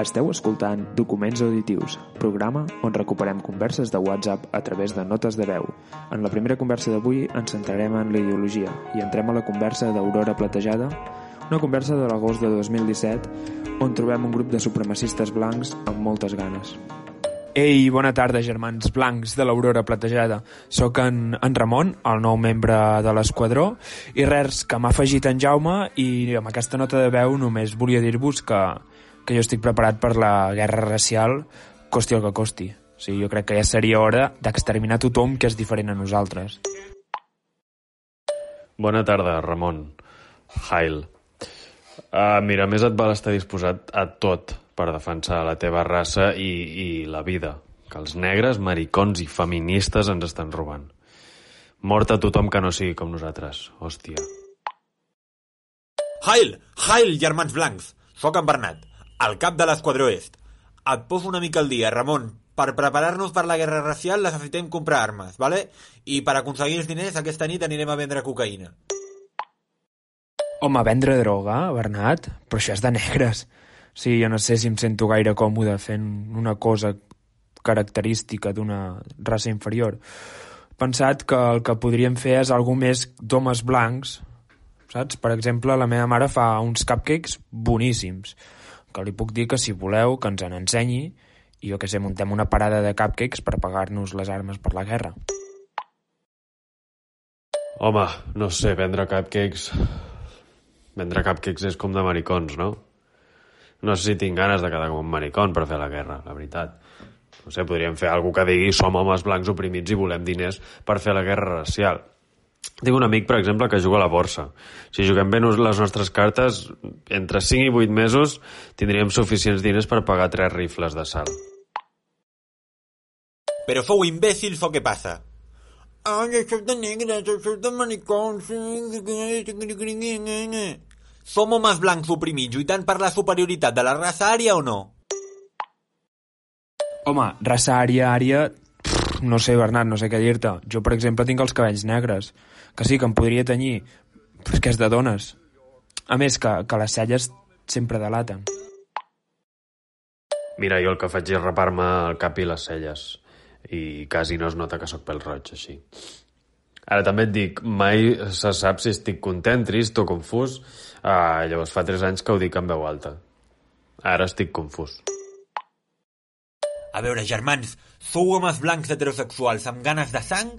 Esteu escoltant Documents Auditius, programa on recuperem converses de WhatsApp a través de notes de veu. En la primera conversa d'avui ens centrarem en la ideologia i entrem a la conversa d'Aurora Platejada, una conversa de l'agost de 2017 on trobem un grup de supremacistes blancs amb moltes ganes. Ei, bona tarda, germans blancs de l'Aurora Platejada. Soc en, en Ramon, el nou membre de l'esquadró, i res, que m'ha afegit en Jaume, i amb aquesta nota de veu només volia dir-vos que, que jo estic preparat per la guerra racial, costi el que costi. O sigui, jo crec que ja seria hora d'exterminar tothom que és diferent a nosaltres. Bona tarda, Ramon. Hail. Uh, mira, més et val estar disposat a tot per defensar la teva raça i, i la vida, que els negres, maricons i feministes ens estan robant. Mort a tothom que no sigui com nosaltres, hòstia. Hail! Hail, germans blancs! Soc en Bernat, el cap de l'esquadró est. Et poso una mica al dia, Ramon. Per preparar-nos per la guerra racial necessitem comprar armes, ¿vale? I per aconseguir els diners aquesta nit anirem a vendre cocaïna. Home, vendre droga, Bernat? Però això és de negres. Sí, jo no sé si em sento gaire còmode fent una cosa característica d'una raça inferior. Pensat que el que podríem fer és algú més d'homes blancs, saps? Per exemple, la meva mare fa uns cupcakes boníssims, que li puc dir que si voleu que ens en ensenyi i jo que sé, muntem una parada de cupcakes per pagar-nos les armes per la guerra. Home, no sé, vendre cupcakes... Vendre cupcakes és com de maricons, no? No sé si tinc ganes de quedar com un maricón per fer la guerra, la veritat. No sé, podríem fer alguna que digui som homes blancs oprimits i volem diners per fer la guerra racial. Tinc un amic, per exemple, que juga a la borsa. Si juguem bé les nostres cartes, entre 5 i 8 mesos tindríem suficients diners per pagar 3 rifles de sal. Però fou imbècils o què passa? Ai, això de negres, això de maricons... Som homes blancs oprimits lluitant per la superioritat de la raça ària o no? Home, raça ària, ària... No sé, Bernat, no sé què dir-te. Jo, per exemple, tinc els cabells negres, que sí, que em podria tenyir, però és que és de dones. A més, que, que les celles sempre delaten. Mira, jo el que faig és rapar-me el cap i les celles i quasi no es nota que sóc pel roig, així. Ara també et dic, mai se sap si estic content, trist o confús, Uh, llavors fa 3 anys que ho dic en veu alta. Ara estic confús. A veure, germans, sou homes blancs heterosexuals amb ganes de sang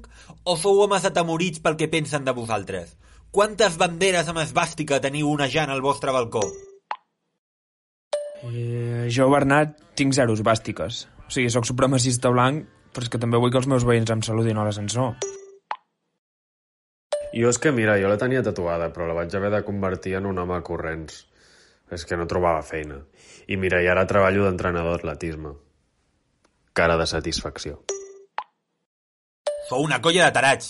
o sou homes atemorits pel que pensen de vosaltres? Quantes banderes amb esbàstica teniu onejant al vostre balcó? Eh, jo, Bernat, tinc zero esbàstiques. O sigui, sóc supremacista blanc, però és que també vull que els meus veïns em saludin a l'ascensor. Jo és que, mira, jo la tenia tatuada, però la vaig haver de convertir en un home corrents. És que no trobava feina. I mira, i ara treballo d'entrenador d'atletisme. Cara de satisfacció. Sou una colla de tarats.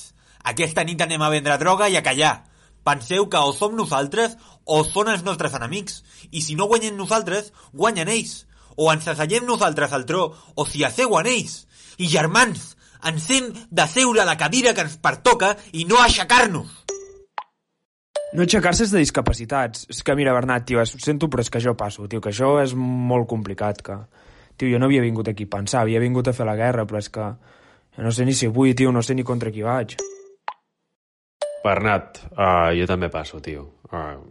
Aquesta nit anem a vendre droga i a callar. Penseu que o som nosaltres o són els nostres enemics. I si no guanyen nosaltres, guanyen ells. O ens asseiem nosaltres al tro, o si asseuen ells. I germans, ens hem de seure a la cadira que ens pertoca i no aixecar-nos. No aixecar-se és de discapacitats. És que, mira, Bernat, tio, sento, però és que jo passo, tio, que això és molt complicat, que... Tio, jo no havia vingut aquí a pensar, havia vingut a fer la guerra, però és que... No sé ni si vull, tio, no sé ni contra qui vaig. Bernat, uh, jo també passo, tio. Uh,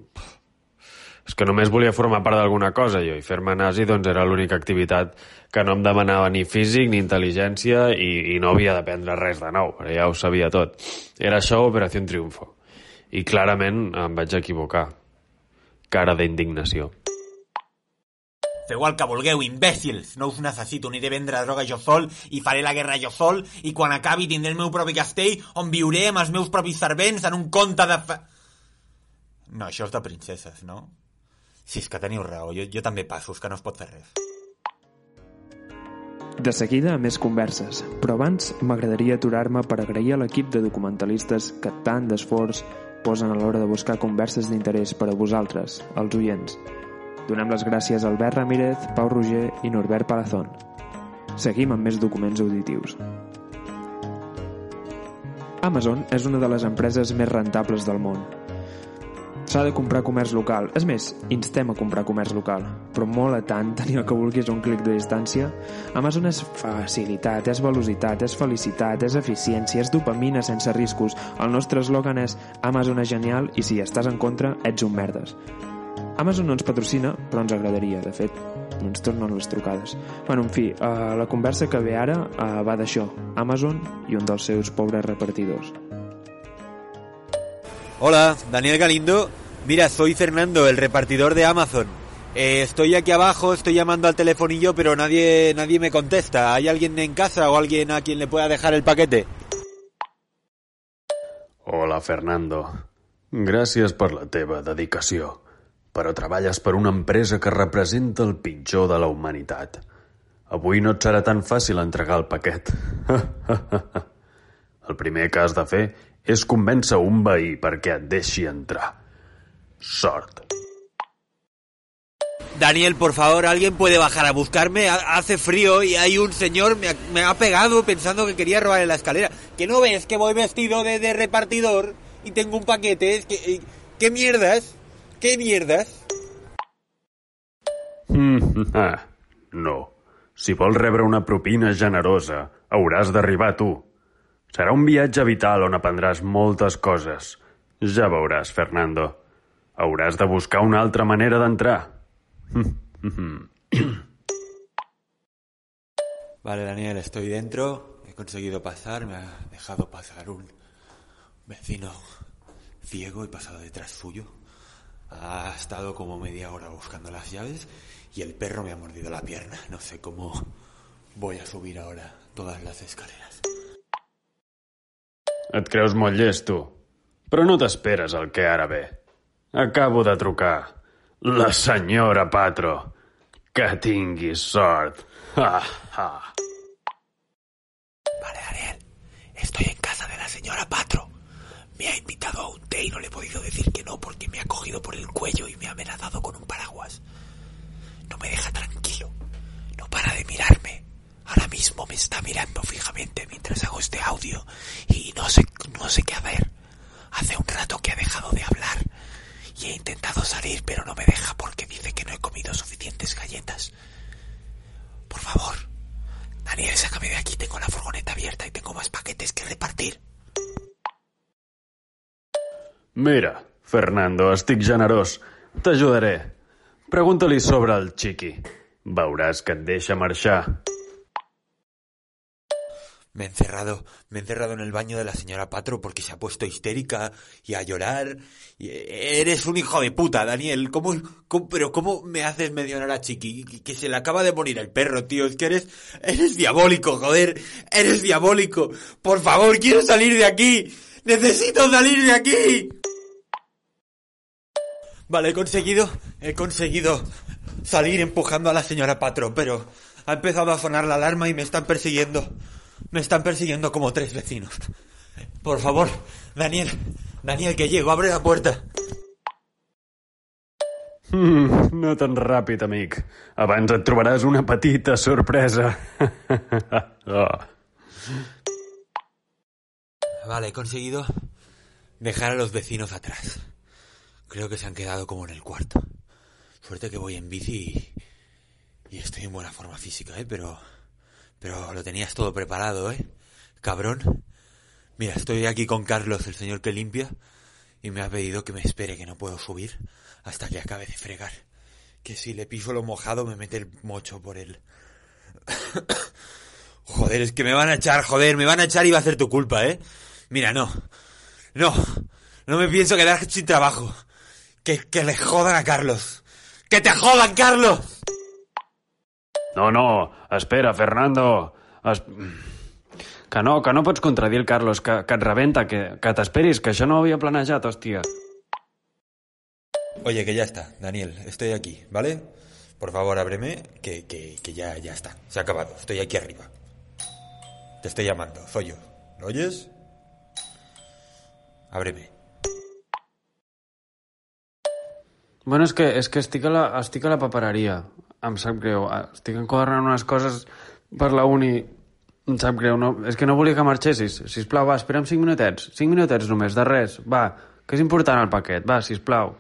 és que només volia formar part d'alguna cosa, jo, i fer-me nazi doncs, era l'única activitat que no em demanava ni físic ni intel·ligència i, i no havia d'aprendre res de nou, perquè ja ho sabia tot. Era això Operació Triunfo. I clarament em vaig equivocar. Cara d'indignació. Feu el que vulgueu, imbècils! No us necessito, aniré a vendre droga jo sol i faré la guerra jo sol i quan acabi tindré el meu propi castell on viuré amb els meus propis servents en un conte de... Fa... No, això és de princeses, no? Sí, és que teniu raó, jo, jo també passo, és que no es pot fer res. De seguida, més converses, però abans m'agradaria aturar-me per agrair a l'equip de documentalistes que tant d'esforç posen a l'hora de buscar converses d'interès per a vosaltres, els oients. Donem les gràcies a Albert Ramírez, Pau Roger i Norbert Palazón. Seguim amb més documents auditius. Amazon és una de les empreses més rentables del món. S'ha de comprar comerç local. És més, instem a comprar comerç local. Però molt a tant tenir el que vulguis a un clic de distància. Amazon és facilitat, és velocitat, és felicitat, és eficiència, és dopamina sense riscos. El nostre eslògan és Amazon és genial i si estàs en contra, ets un merdes. Amazon no ens patrocina, però ens agradaria, de fet. No ens tornen les trucades. Bueno, en fi, uh, la conversa que ve ara uh, va d'això. Amazon i un dels seus pobres repartidors. Hola, Daniel Galindo. Mira, soy Fernando, el repartidor de Amazon. Eh, estoy aquí abajo, estoy llamando al telefonillo, pero nadie, nadie me contesta. ¿Hay alguien en casa o alguien a quien le pueda dejar el paquete? Hola, Fernando. Gràcies per la teva dedicació, però treballes per una empresa que representa el pitjor de la humanitat. Avui no et serà tan fàcil entregar el paquet. el primer que has de fer és convèncer un veí perquè et deixi entrar. Sort. Daniel, por favor, ¿alguien puede bajar a buscarme? Ha- Hace frío y hay un señor, me ha, me ha pegado pensando que quería robar en la escalera. ¿Que no ves que voy vestido de, de repartidor y tengo un paquete? Es que, ¿Qué mierdas? ¿Qué mierdas? ah, no. Si vols rebre una propina generosa, hauràs d'arribar tu. Serà un viatge vital on aprendràs moltes coses. Ja veuràs, Fernando. Hauràs de buscar una altra manera d'entrar. Vale, Daniel, estoy dentro. He conseguido pasar. Me ha dejado pasar un vecino ciego. He pasado detrás suyo. Ha estado como media hora buscando las llaves y el perro me ha mordido la pierna. No sé cómo voy a subir ahora todas las escaleras. Et creus molt llest, tu. Però no t'esperes el que ara ve. Acabo de trucar. La senyora Patro. Que tinguis sort. Ha, ha. Vale, Daniel. Estoy en casa de la señora Patro. Me ha invitado a un té y no le he podido decir el cuello y me ha amenazado con un paraguas. No me deja tranquilo. No para de mirarme. Ahora mismo me está mirando fijamente mientras hago este audio y no sé, no sé qué hacer. Hace un rato que ha dejado de hablar y he intentado salir pero no me deja porque dice que no he comido suficientes galletas. Por favor, Daniel, sácame de aquí. Tengo la furgoneta abierta y tengo más paquetes que repartir. Mira, Fernando, estic generós. T'ajudaré. Pregunta-li sobre el xiqui. Veuràs que et deixa marxar. Me he encerrado, me he encerrado en el baño de la señora Patro porque se ha puesto histérica y a llorar. Y eres un hijo de puta, Daniel. ¿Cómo, pero cómo me haces mencionar a Chiqui? Que se le acaba de morir el perro, tío. Es que eres, eres diabólico, joder. Eres diabólico. Por favor, quiero salir de aquí. Necesito salir de aquí. Vale, he conseguido, he conseguido salir empujando a la señora Patro, pero ha empezado a sonar la alarma y me están persiguiendo. Me están persiguiendo como tres vecinos. Por favor, Daniel, Daniel, que llego, abre la puerta. Mm, no tan ràpid, amic. Abans et trobaràs una petita sorpresa. oh. Vale, he conseguido dejar a los vecinos atrás. Creo que se han quedado como en el cuarto. Suerte que voy en bici y, y estoy en buena forma física, ¿eh? Pero, pero lo tenías todo preparado, ¿eh? Cabrón. Mira, estoy aquí con Carlos, el señor que limpia, y me ha pedido que me espere, que no puedo subir hasta que acabe de fregar. Que si le piso lo mojado me mete el mocho por él. Joder, es que me van a echar, joder, me van a echar y va a ser tu culpa, ¿eh? Mira, no. No. No me pienso quedar sin trabajo. Que, que le jodan a Carlos. ¡Que te jodan, Carlos! No, no, espera, Fernando. Es... Que no, que no pots contradir el Carlos, que, que et rebenta, que, que t'esperis, que això no ho havia planejat, hòstia. Oye, que ya está, Daniel, estoy aquí, ¿vale? Por favor, ábreme, que, que, que ya, ya está. Se ha acabado, estoy aquí arriba. Te estoy llamando, soy yo. ¿Lo oyes? Ábreme. Bueno, és que, és que estic, a la, estic a la papereria. Em sap greu. Estic enquadrant unes coses per la uni. Em sap greu. No, és que no volia que marxessis. Sisplau, va, espera'm cinc minutets. Cinc minutets només, de res. Va, Que és important el paquet, va, sisplau.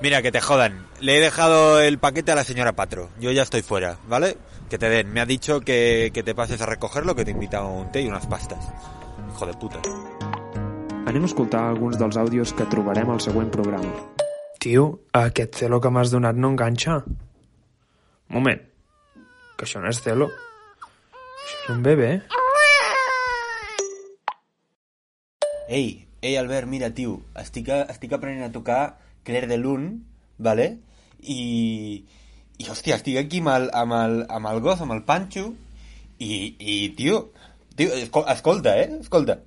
Mira, que te jodan. Le he dejado el paquete a la señora Patro. Yo ya estoy fuera, ¿vale? Que te den. Me ha dicho que, que te pases a recogerlo, que te invita a un té i unes pastes. Hijo de puta. Anem a escoltar alguns dels àudios que trobarem al següent programa. Tio, aquest celo que m'has donat no enganxa. Moment, que això no és celo. Això és un bebè. Ei, ei, Albert, mira, tio, estic, a, estic aprenent a tocar Claire de Lune, ¿vale? I, i hòstia, estic aquí amb el, amb el, amb el gos, amb el Pancho, i, i tio, tio, esco- escolta, eh? Escolta.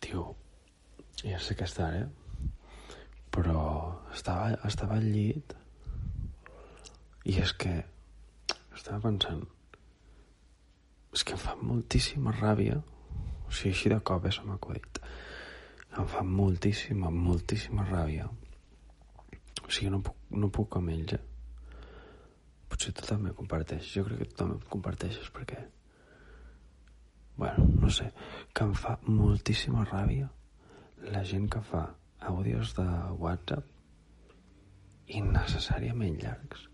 Tio, ja sé que tard, eh? Però estava, estava al llit i és que estava pensant és que em fa moltíssima ràbia o sigui, així de cop eh, se m'ha acudit em fa moltíssima, moltíssima ràbia o sigui, no puc, no puc amb ells eh? potser tu també comparteixes jo crec que tu també comparteixes perquè bueno, no sé que em fa moltíssima ràbia la gent que fa àudios de WhatsApp innecessàriament llargs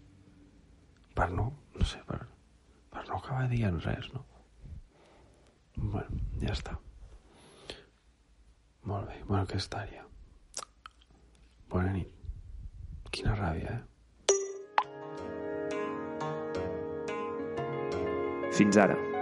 per no, no sé, per, per no acabar dient res, no? Bueno, ja està. Molt bé, bueno, que estaria. Bona nit. Quina ràbia, eh? Fins ara.